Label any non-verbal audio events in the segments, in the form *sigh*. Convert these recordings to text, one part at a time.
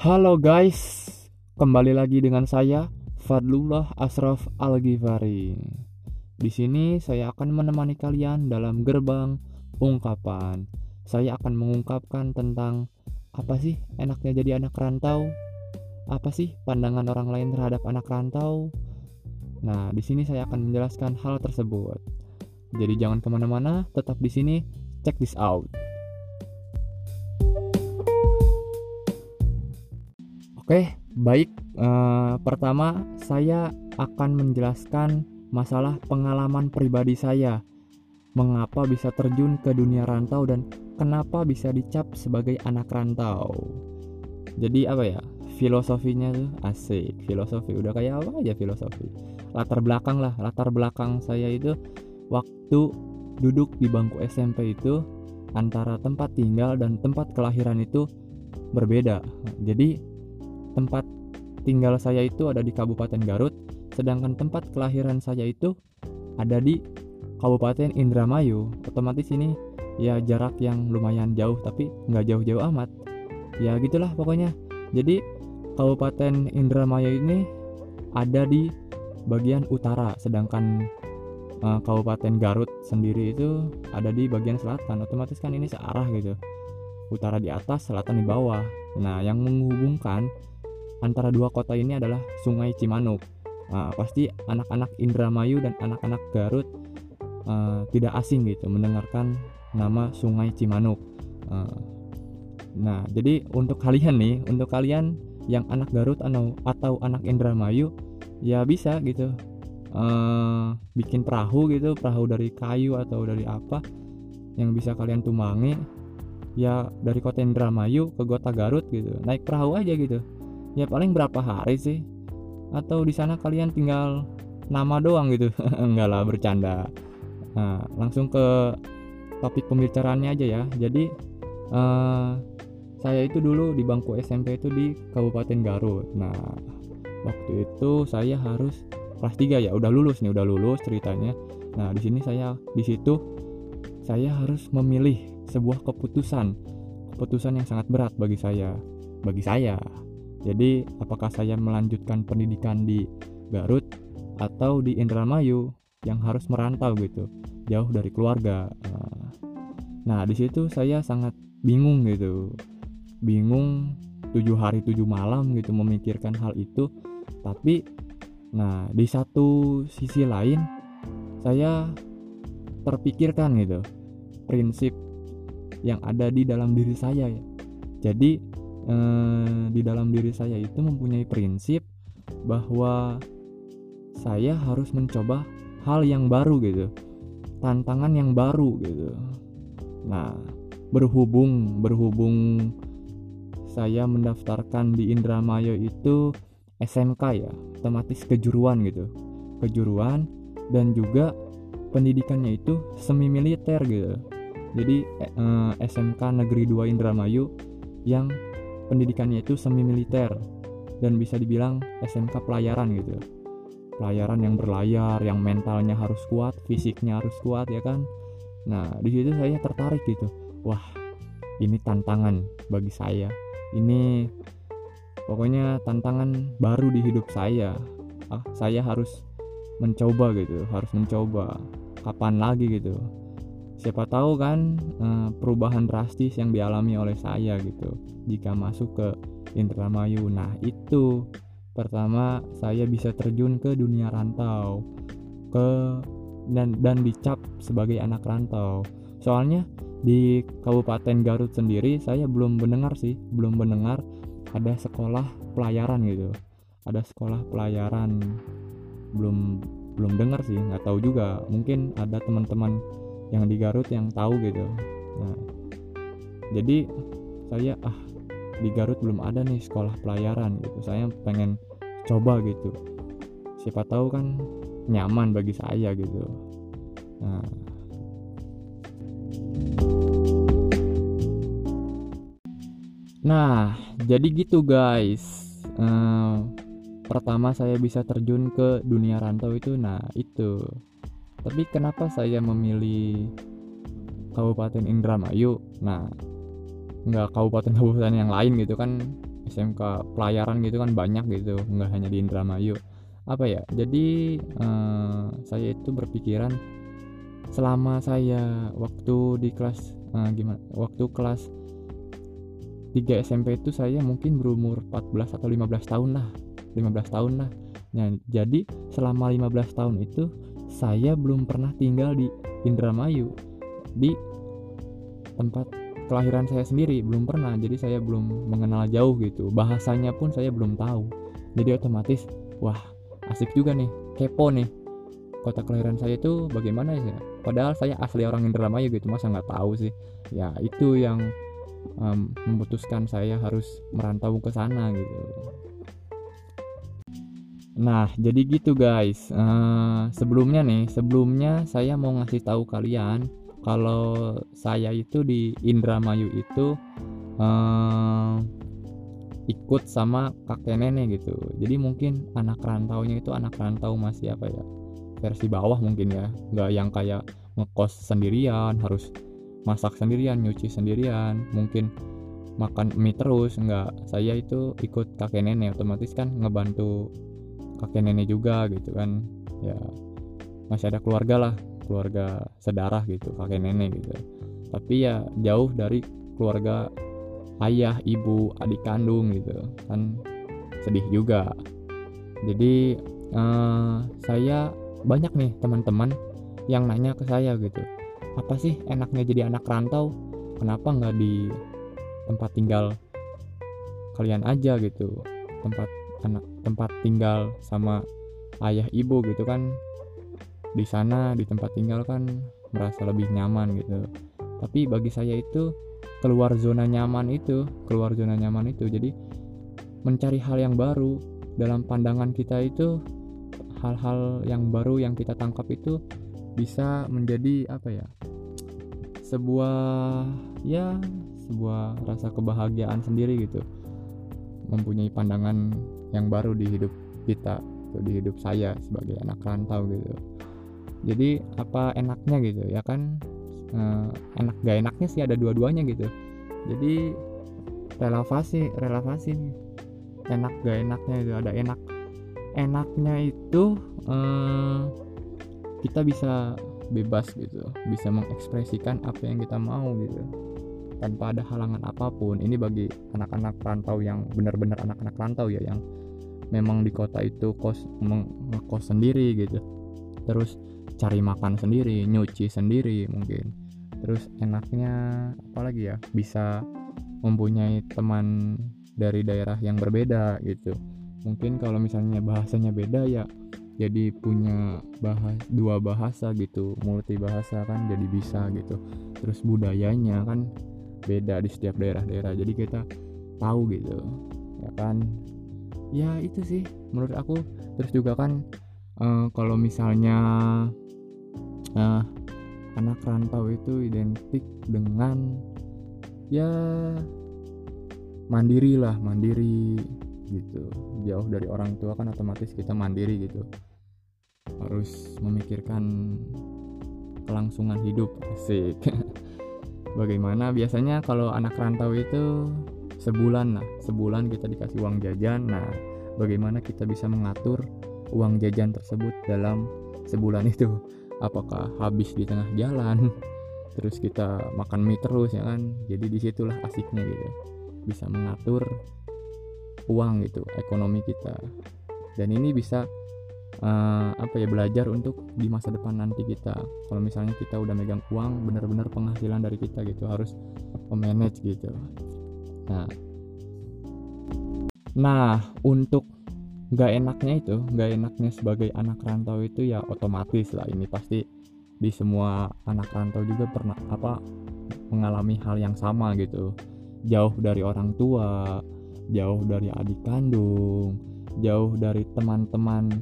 Halo guys, kembali lagi dengan saya Fadlullah Asraf Al-Ghifari. Di sini saya akan menemani kalian dalam gerbang ungkapan. Saya akan mengungkapkan tentang apa sih enaknya jadi anak rantau? Apa sih pandangan orang lain terhadap anak rantau? Nah, di sini saya akan menjelaskan hal tersebut. Jadi jangan ke mana-mana, tetap di sini. Check this out. Oke, baik. Uh, pertama, saya akan menjelaskan masalah pengalaman pribadi saya. Mengapa bisa terjun ke dunia rantau dan kenapa bisa dicap sebagai anak rantau. Jadi apa ya? Filosofinya tuh asik. Filosofi udah kayak apa aja filosofi. Latar belakang lah, latar belakang saya itu waktu duduk di bangku SMP itu antara tempat tinggal dan tempat kelahiran itu berbeda. Jadi tempat tinggal saya itu ada di Kabupaten Garut, sedangkan tempat kelahiran saya itu ada di Kabupaten Indramayu. Otomatis ini ya jarak yang lumayan jauh tapi nggak jauh-jauh amat. Ya gitulah pokoknya. Jadi Kabupaten Indramayu ini ada di bagian utara, sedangkan uh, Kabupaten Garut sendiri itu ada di bagian selatan. Otomatis kan ini searah gitu. Utara di atas, selatan di bawah. Nah, yang menghubungkan antara dua kota ini adalah Sungai Cimanuk. Uh, pasti anak-anak Indramayu dan anak-anak Garut uh, tidak asing gitu mendengarkan nama Sungai Cimanuk. Uh, nah, jadi untuk kalian nih, untuk kalian yang anak Garut atau atau anak Indramayu, ya bisa gitu uh, bikin perahu gitu, perahu dari kayu atau dari apa yang bisa kalian tumbangi ya dari kota Indramayu ke kota Garut gitu naik perahu aja gitu ya paling berapa hari sih? Atau di sana kalian tinggal nama doang gitu? *laughs* Enggak lah bercanda. Nah langsung ke topik pembicaraannya aja ya. Jadi uh, saya itu dulu di bangku SMP itu di Kabupaten Garut. Nah waktu itu saya harus kelas 3 ya. Udah lulus nih udah lulus ceritanya. Nah di sini saya di situ saya harus memilih sebuah keputusan. Keputusan yang sangat berat bagi saya. Bagi saya jadi apakah saya melanjutkan pendidikan di Garut atau di Indramayu yang harus merantau gitu, jauh dari keluarga. Nah, di situ saya sangat bingung gitu. Bingung tujuh hari tujuh malam gitu memikirkan hal itu. Tapi nah, di satu sisi lain saya terpikirkan gitu prinsip yang ada di dalam diri saya ya. Jadi eh, di dalam diri saya itu mempunyai prinsip bahwa saya harus mencoba hal yang baru gitu tantangan yang baru gitu. Nah berhubung berhubung saya mendaftarkan di Indramayu itu SMK ya otomatis kejuruan gitu kejuruan dan juga pendidikannya itu semi militer gitu. Jadi eh, SMK Negeri 2 Indramayu yang pendidikannya itu semi militer dan bisa dibilang SMK pelayaran gitu. Pelayaran yang berlayar yang mentalnya harus kuat fisiknya harus kuat ya kan? Nah di situ saya tertarik gitu. Wah ini tantangan bagi saya. Ini pokoknya tantangan baru di hidup saya. Ah, saya harus mencoba gitu harus mencoba. Kapan lagi gitu siapa tahu kan eh, perubahan drastis yang dialami oleh saya gitu jika masuk ke Indramayu. Nah itu. Pertama saya bisa terjun ke dunia rantau ke dan dan dicap sebagai anak rantau. Soalnya di Kabupaten Garut sendiri saya belum mendengar sih belum mendengar ada sekolah pelayaran gitu. Ada sekolah pelayaran. Belum belum dengar sih nggak tahu juga. Mungkin ada teman-teman yang di Garut yang tahu gitu. Nah jadi saya ah di Garut belum ada nih sekolah pelayaran gitu. Saya pengen coba gitu. Siapa tahu kan nyaman bagi saya gitu. Nah. Nah, jadi gitu guys. Uh, pertama saya bisa terjun ke dunia rantau itu, nah itu tapi kenapa saya memilih Kabupaten Indramayu? Nah nggak kabupaten-kabupaten yang lain gitu kan. SMK pelayaran gitu kan banyak gitu nggak hanya di Indramayu. Apa ya? Jadi uh, saya itu berpikiran selama saya waktu di kelas uh, gimana? Waktu kelas 3 SMP itu saya mungkin berumur 14 atau 15 tahun lah. 15 tahun lah. Nah jadi selama 15 tahun itu saya belum pernah tinggal di Indramayu. Di tempat kelahiran saya sendiri belum pernah. Jadi saya belum mengenal jauh gitu. Bahasanya pun saya belum tahu. Jadi otomatis wah asik juga nih. Kepo nih. Kota kelahiran saya itu bagaimana ya padahal saya asli orang Indramayu gitu masa nggak tahu sih? Ya itu yang um, memutuskan saya harus merantau ke sana gitu Nah, jadi gitu guys. Uh, sebelumnya nih, sebelumnya saya mau ngasih tahu kalian kalau saya itu di Indramayu itu uh, ikut sama kakek nenek gitu. Jadi mungkin anak rantaunya itu anak rantau masih apa ya? Versi bawah mungkin ya. Nggak yang kayak ngekos sendirian, harus masak sendirian, nyuci sendirian, mungkin makan mie terus nggak saya itu ikut kakek nenek otomatis kan ngebantu kakek nenek juga gitu kan. Ya masih ada keluarga lah keluarga sedarah gitu kakek nenek gitu. Tapi ya jauh dari keluarga ayah ibu adik kandung gitu kan. Sedih juga. Jadi uh, saya banyak nih teman-teman yang nanya ke saya gitu. Apa sih enaknya jadi anak rantau? Kenapa nggak di tempat tinggal kalian aja gitu? Tempat tempat tinggal sama ayah ibu gitu kan. Di sana di tempat tinggal kan merasa lebih nyaman gitu. Tapi bagi saya itu keluar zona nyaman itu keluar zona nyaman itu jadi mencari hal yang baru dalam pandangan kita itu hal-hal yang baru yang kita tangkap itu bisa menjadi apa ya sebuah ya sebuah rasa kebahagiaan sendiri gitu. Mempunyai pandangan yang baru di hidup kita atau di hidup saya sebagai anak rantau gitu. Jadi apa enaknya gitu ya kan? Eh, enak gak enaknya sih ada dua-duanya gitu. Jadi relevasi relevasi enak gak enaknya itu ada enak. Enaknya itu eh, kita bisa bebas gitu bisa mengekspresikan apa yang kita mau gitu tanpa ada halangan apa pun. Ini bagi anak-anak rantau yang benar-benar anak-anak rantau ya yang memang di kota itu kos ngekos sendiri gitu. Terus cari makan sendiri nyuci sendiri mungkin. Terus enaknya apalagi ya? Bisa mempunyai teman dari daerah yang berbeda gitu. Mungkin kalau misalnya bahasanya beda ya jadi punya bahas dua bahasa gitu. Multi bahasa kan jadi bisa gitu. Terus budayanya kan beda di setiap daerah-daerah. Jadi kita tahu gitu ya kan? Ya itu sih menurut aku. Terus juga kan uh, kalau misalnya uh, anak rantau itu identik dengan ya mandiri lah mandiri gitu. Jauh dari orang tua kan otomatis kita mandiri gitu. Harus memikirkan kelangsungan hidup asik *laughs* bagaimana? Biasanya kalau anak rantau itu sebulan lah. Sebulan kita dikasih uang jajan. Nah bagaimana kita bisa mengatur uang jajan tersebut dalam sebulan itu? Apakah habis di tengah jalan? Terus kita makan mie terus ya kan? Jadi di situlah asiknya gitu. Bisa mengatur uang gitu ekonomi kita. Dan ini bisa uh, apa ya belajar untuk di masa depan nanti kita. Kalau misalnya kita udah megang uang benar-benar penghasilan dari kita gitu harus memanage gitu. Nah, nah untuk nggak enaknya itu, nggak enaknya sebagai anak rantau itu ya otomatis lah. Ini pasti di semua anak rantau juga pernah apa mengalami hal yang sama gitu. Jauh dari orang tua, jauh dari adik kandung, jauh dari teman-teman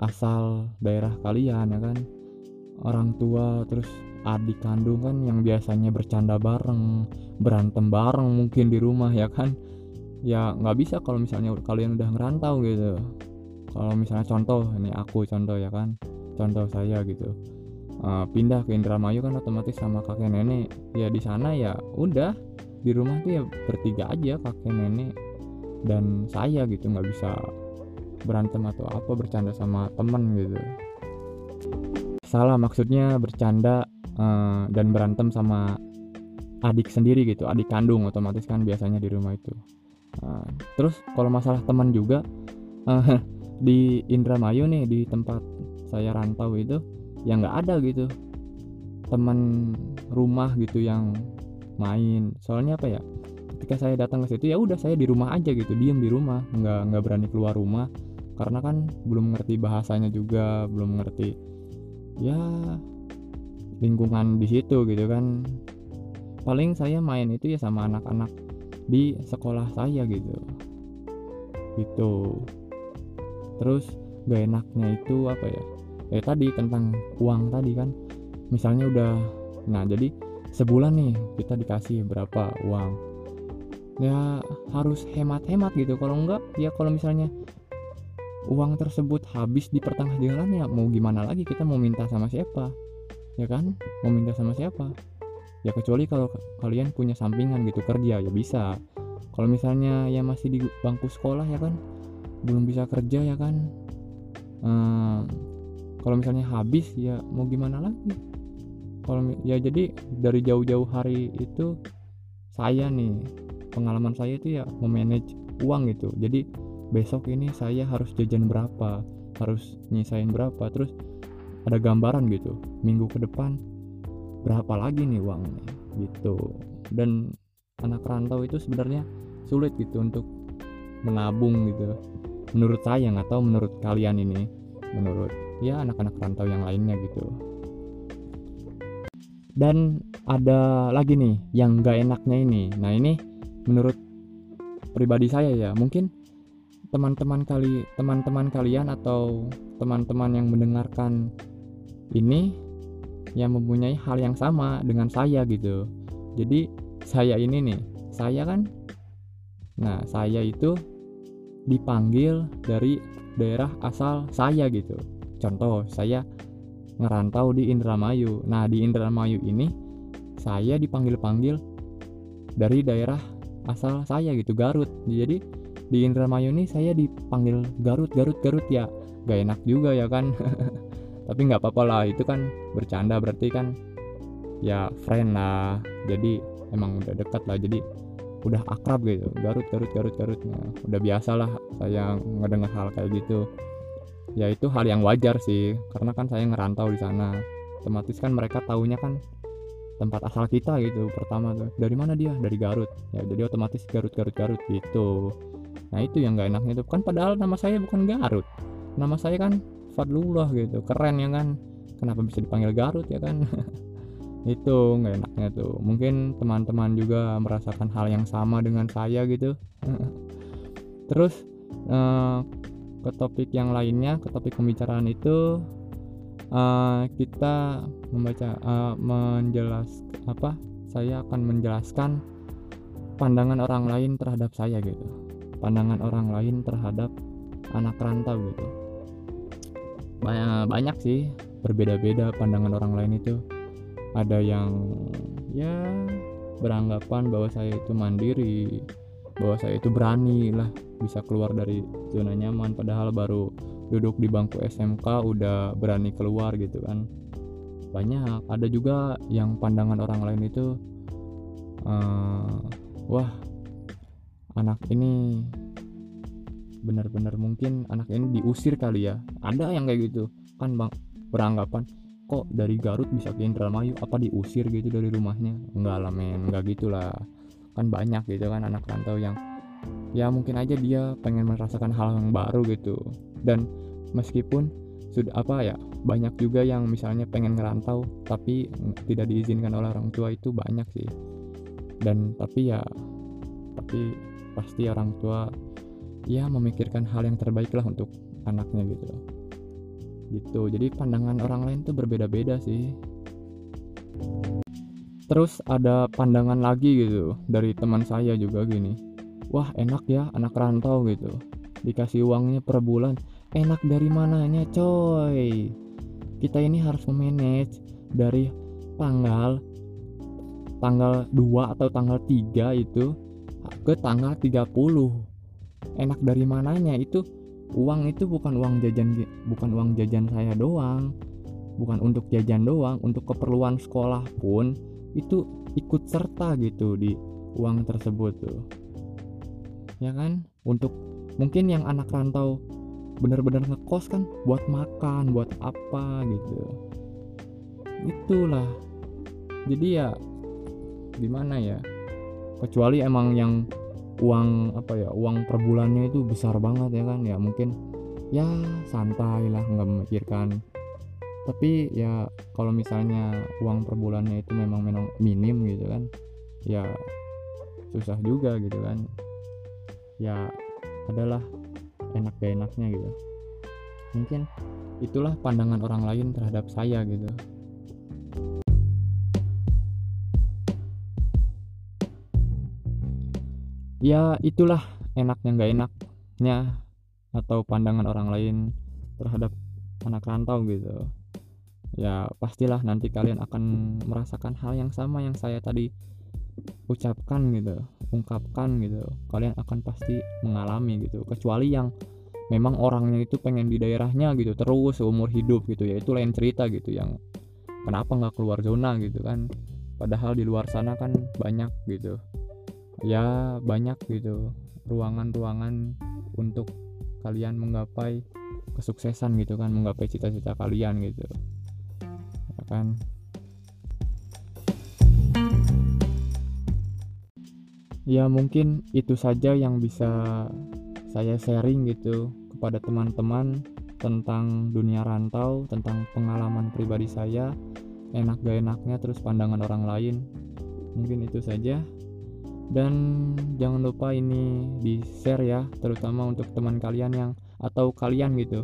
asal daerah kalian ya kan. Orang tua terus adik kandung kan yang biasanya bercanda bareng berantem bareng mungkin di rumah ya kan? Ya nggak bisa kalau misalnya kalian udah ngerantau gitu. Kalau misalnya contoh ini aku contoh ya kan? Contoh saya gitu. Uh, pindah ke Indramayu kan otomatis sama kakek nenek. Ya di sana ya udah. Di rumah tuh ya bertiga aja kakek nenek dan saya gitu. Nggak bisa berantem atau apa bercanda sama temen gitu. Salah maksudnya bercanda uh, dan berantem sama adik sendiri gitu adik kandung otomatis kan biasanya di rumah itu. Uh, terus kalau masalah teman juga uh, *laughs* di Indramayu nih di tempat saya rantau itu ya nggak ada gitu. Teman rumah gitu yang main. Soalnya apa ya ketika saya datang ke situ ya udah saya di rumah aja gitu diem di rumah nggak nggak berani keluar rumah karena kan belum ngerti bahasanya juga belum ngerti ya lingkungan di situ gitu kan. Paling saya main itu ya sama anak-anak di sekolah saya gitu. Gitu. Terus gak enaknya itu apa ya? Eh tadi tentang uang tadi kan. Misalnya udah nah jadi sebulan nih kita dikasih berapa uang. Ya harus hemat-hemat gitu. Kalau enggak ya kalau misalnya uang tersebut habis di pertengah jalan ya mau gimana lagi kita mau minta sama siapa? Ya kan? Mau minta sama siapa? Ya kecuali kalau kalian punya sampingan gitu kerja ya bisa. Kalau misalnya ya masih di bangku sekolah ya kan? Belum bisa kerja ya kan? Hmm, kalau misalnya habis ya mau gimana lagi? Kalau ya jadi dari jauh-jauh hari itu saya nih pengalaman saya itu ya memanage uang gitu. Jadi besok ini saya harus jajan berapa harus nyisain berapa terus ada gambaran gitu. Minggu ke depan berapa lagi nih uangnya gitu. Dan anak rantau itu sebenarnya sulit gitu untuk menabung gitu. Menurut saya nggak tahu menurut kalian ini menurut ya anak-anak rantau yang lainnya gitu. Dan ada lagi nih yang gak enaknya ini. Nah ini menurut pribadi saya ya mungkin teman-teman kali teman-teman kalian atau teman-teman yang mendengarkan ini yang mempunyai hal yang sama dengan saya gitu jadi saya ini nih saya kan nah saya itu dipanggil dari daerah asal saya gitu contoh saya ngerantau di Indramayu. Nah, di Indramayu ini saya dipanggil-panggil dari daerah asal saya gitu, Garut. Jadi di Indramayu ini saya dipanggil Garut, Garut, Garut ya. Gak enak juga ya kan. *laughs* Tapi nggak apa-apa lah, itu kan bercanda berarti kan. Ya friend lah. Jadi emang udah dekat lah. Jadi udah akrab gitu. Garut Garut Garut Garut. Nah, udah biasa lah saya ngedengar hal kayak gitu. Ya itu hal yang wajar sih. Karena kan saya ngerantau di sana. Otomatis kan mereka taunya kan tempat asal kita gitu pertama tuh. Dari mana dia? Dari Garut. Ya jadi otomatis Garut Garut Garut gitu nah itu yang gak enaknya tuh. Kan padahal nama saya bukan Garut. Nama saya kan Fadlullah gitu. Keren ya kan? Kenapa bisa dipanggil Garut ya kan? *laughs* Itu nggak enaknya tuh. Mungkin teman-teman juga merasakan hal yang sama dengan saya gitu. *laughs* Terus uh, ke topik yang lainnya ke topik pembicaraan itu uh, kita membaca uh, menjelas apa? Saya akan menjelaskan pandangan orang lain terhadap saya gitu pandangan orang lain terhadap anak rantau gitu. Banyak banyak sih berbeda-beda pandangan orang lain itu. Ada yang ya beranggapan bahwa saya itu mandiri bahwa saya itu berani lah bisa keluar dari zona nyaman padahal baru duduk di bangku SMK udah berani keluar gitu kan. Banyak. Ada juga yang pandangan orang lain itu uh, wah anak ini benar-benar mungkin anak ini diusir kali ya. Ada yang kayak gitu. Kan bang beranggapan kok dari Garut bisa ke Indramayu? Apa diusir gitu dari rumahnya? Enggak lah men. Enggak gitulah kan banyak gitu kan anak rantau yang ya mungkin aja dia pengen merasakan hal yang baru gitu. Dan meskipun sudah apa ya banyak juga yang misalnya pengen ngerantau tapi tidak diizinkan oleh orang tua itu banyak sih. Dan tapi ya tapi pasti orang tua ya memikirkan hal yang terbaik lah untuk anaknya gitu gitu. Jadi pandangan orang lain tuh berbeda-beda sih. Terus ada pandangan lagi gitu dari teman saya juga gini. Wah enak ya anak rantau gitu. Dikasih uangnya per bulan. Enak dari mananya coy? Kita ini harus memanage dari tanggal tanggal 2 atau tanggal 3 itu ke tanggal 30 enak dari mananya itu? Uang itu bukan uang jajan bukan uang jajan saya doang. Bukan untuk jajan doang untuk keperluan sekolah pun itu ikut serta gitu di uang tersebut tuh. Ya kan? Untuk mungkin yang anak rantau bener-bener ngekos kan buat makan buat apa gitu. Itulah. Jadi ya gimana ya kecuali emang yang uang apa ya uang per bulannya itu besar banget ya kan ya mungkin ya santai lah nggak memikirkan. Tapi ya kalau misalnya uang per bulannya itu memang memang minim gitu kan ya susah juga gitu kan. Ya adalah enak gak enaknya gitu. Mungkin itulah pandangan orang lain terhadap saya gitu ya itulah enaknya gak enaknya atau pandangan orang lain terhadap anak rantau gitu. Ya pastilah nanti kalian akan merasakan hal yang sama yang saya tadi ucapkan gitu ungkapkan gitu. Kalian akan pasti mengalami gitu. Kecuali yang memang orangnya itu pengen di daerahnya gitu terus seumur hidup gitu ya. Itu lain cerita gitu yang kenapa nggak keluar zona gitu kan. Padahal di luar sana kan banyak gitu ya banyak gitu ruangan-ruangan untuk kalian menggapai kesuksesan gitu kan menggapai cita-cita kalian gitu ya kan ya mungkin itu saja yang bisa saya sharing gitu kepada teman-teman tentang dunia rantau, tentang pengalaman pribadi saya, enak gak enaknya, terus pandangan orang lain. Mungkin itu saja. Dan jangan lupa ini di share ya, terutama untuk teman kalian yang atau kalian gitu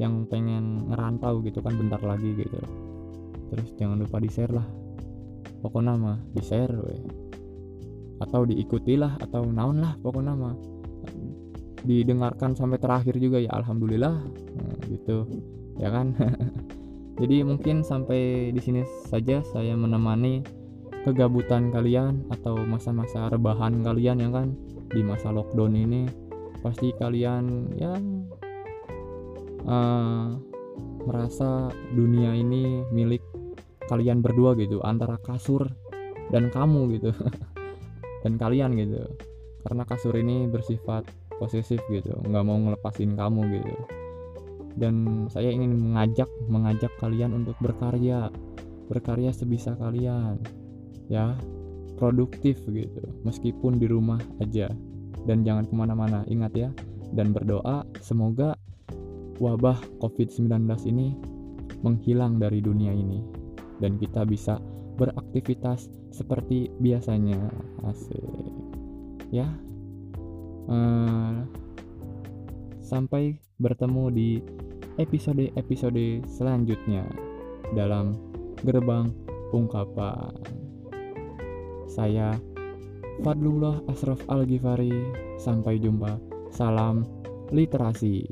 yang pengen ngerantau gitu kan bentar lagi gitu. Terus jangan lupa di share lah. Pokoknya mah di share weh atau diikutilah atau naon lah pokoknya mah. Didengarkan sampai terakhir juga ya alhamdulillah. Nah, gitu. Ya kan? *laughs* Jadi mungkin sampai di sini saja saya menemani kegabutan kalian atau masa-masa rebahan kalian ya kan? Di masa lockdown ini pasti kalian ya uh, merasa dunia ini milik kalian berdua gitu antara kasur dan kamu gitu *laughs* dan kalian gitu. Karena kasur ini bersifat posesif gitu nggak mau ngelepasin kamu gitu. Dan saya ingin mengajak mengajak kalian untuk berkarya berkarya sebisa kalian ya produktif gitu. Meskipun di rumah aja. Dan jangan ke mana-mana ingat ya. Dan berdoa semoga wabah COVID-19 ini menghilang dari dunia ini. Dan kita bisa beraktivitas seperti biasanya. Asik. Ya. Uh, sampai bertemu di episode-episode selanjutnya dalam gerbang ungkapan saya Fadlullah Asraf Al Ghifari sampai jumpa. Salam literasi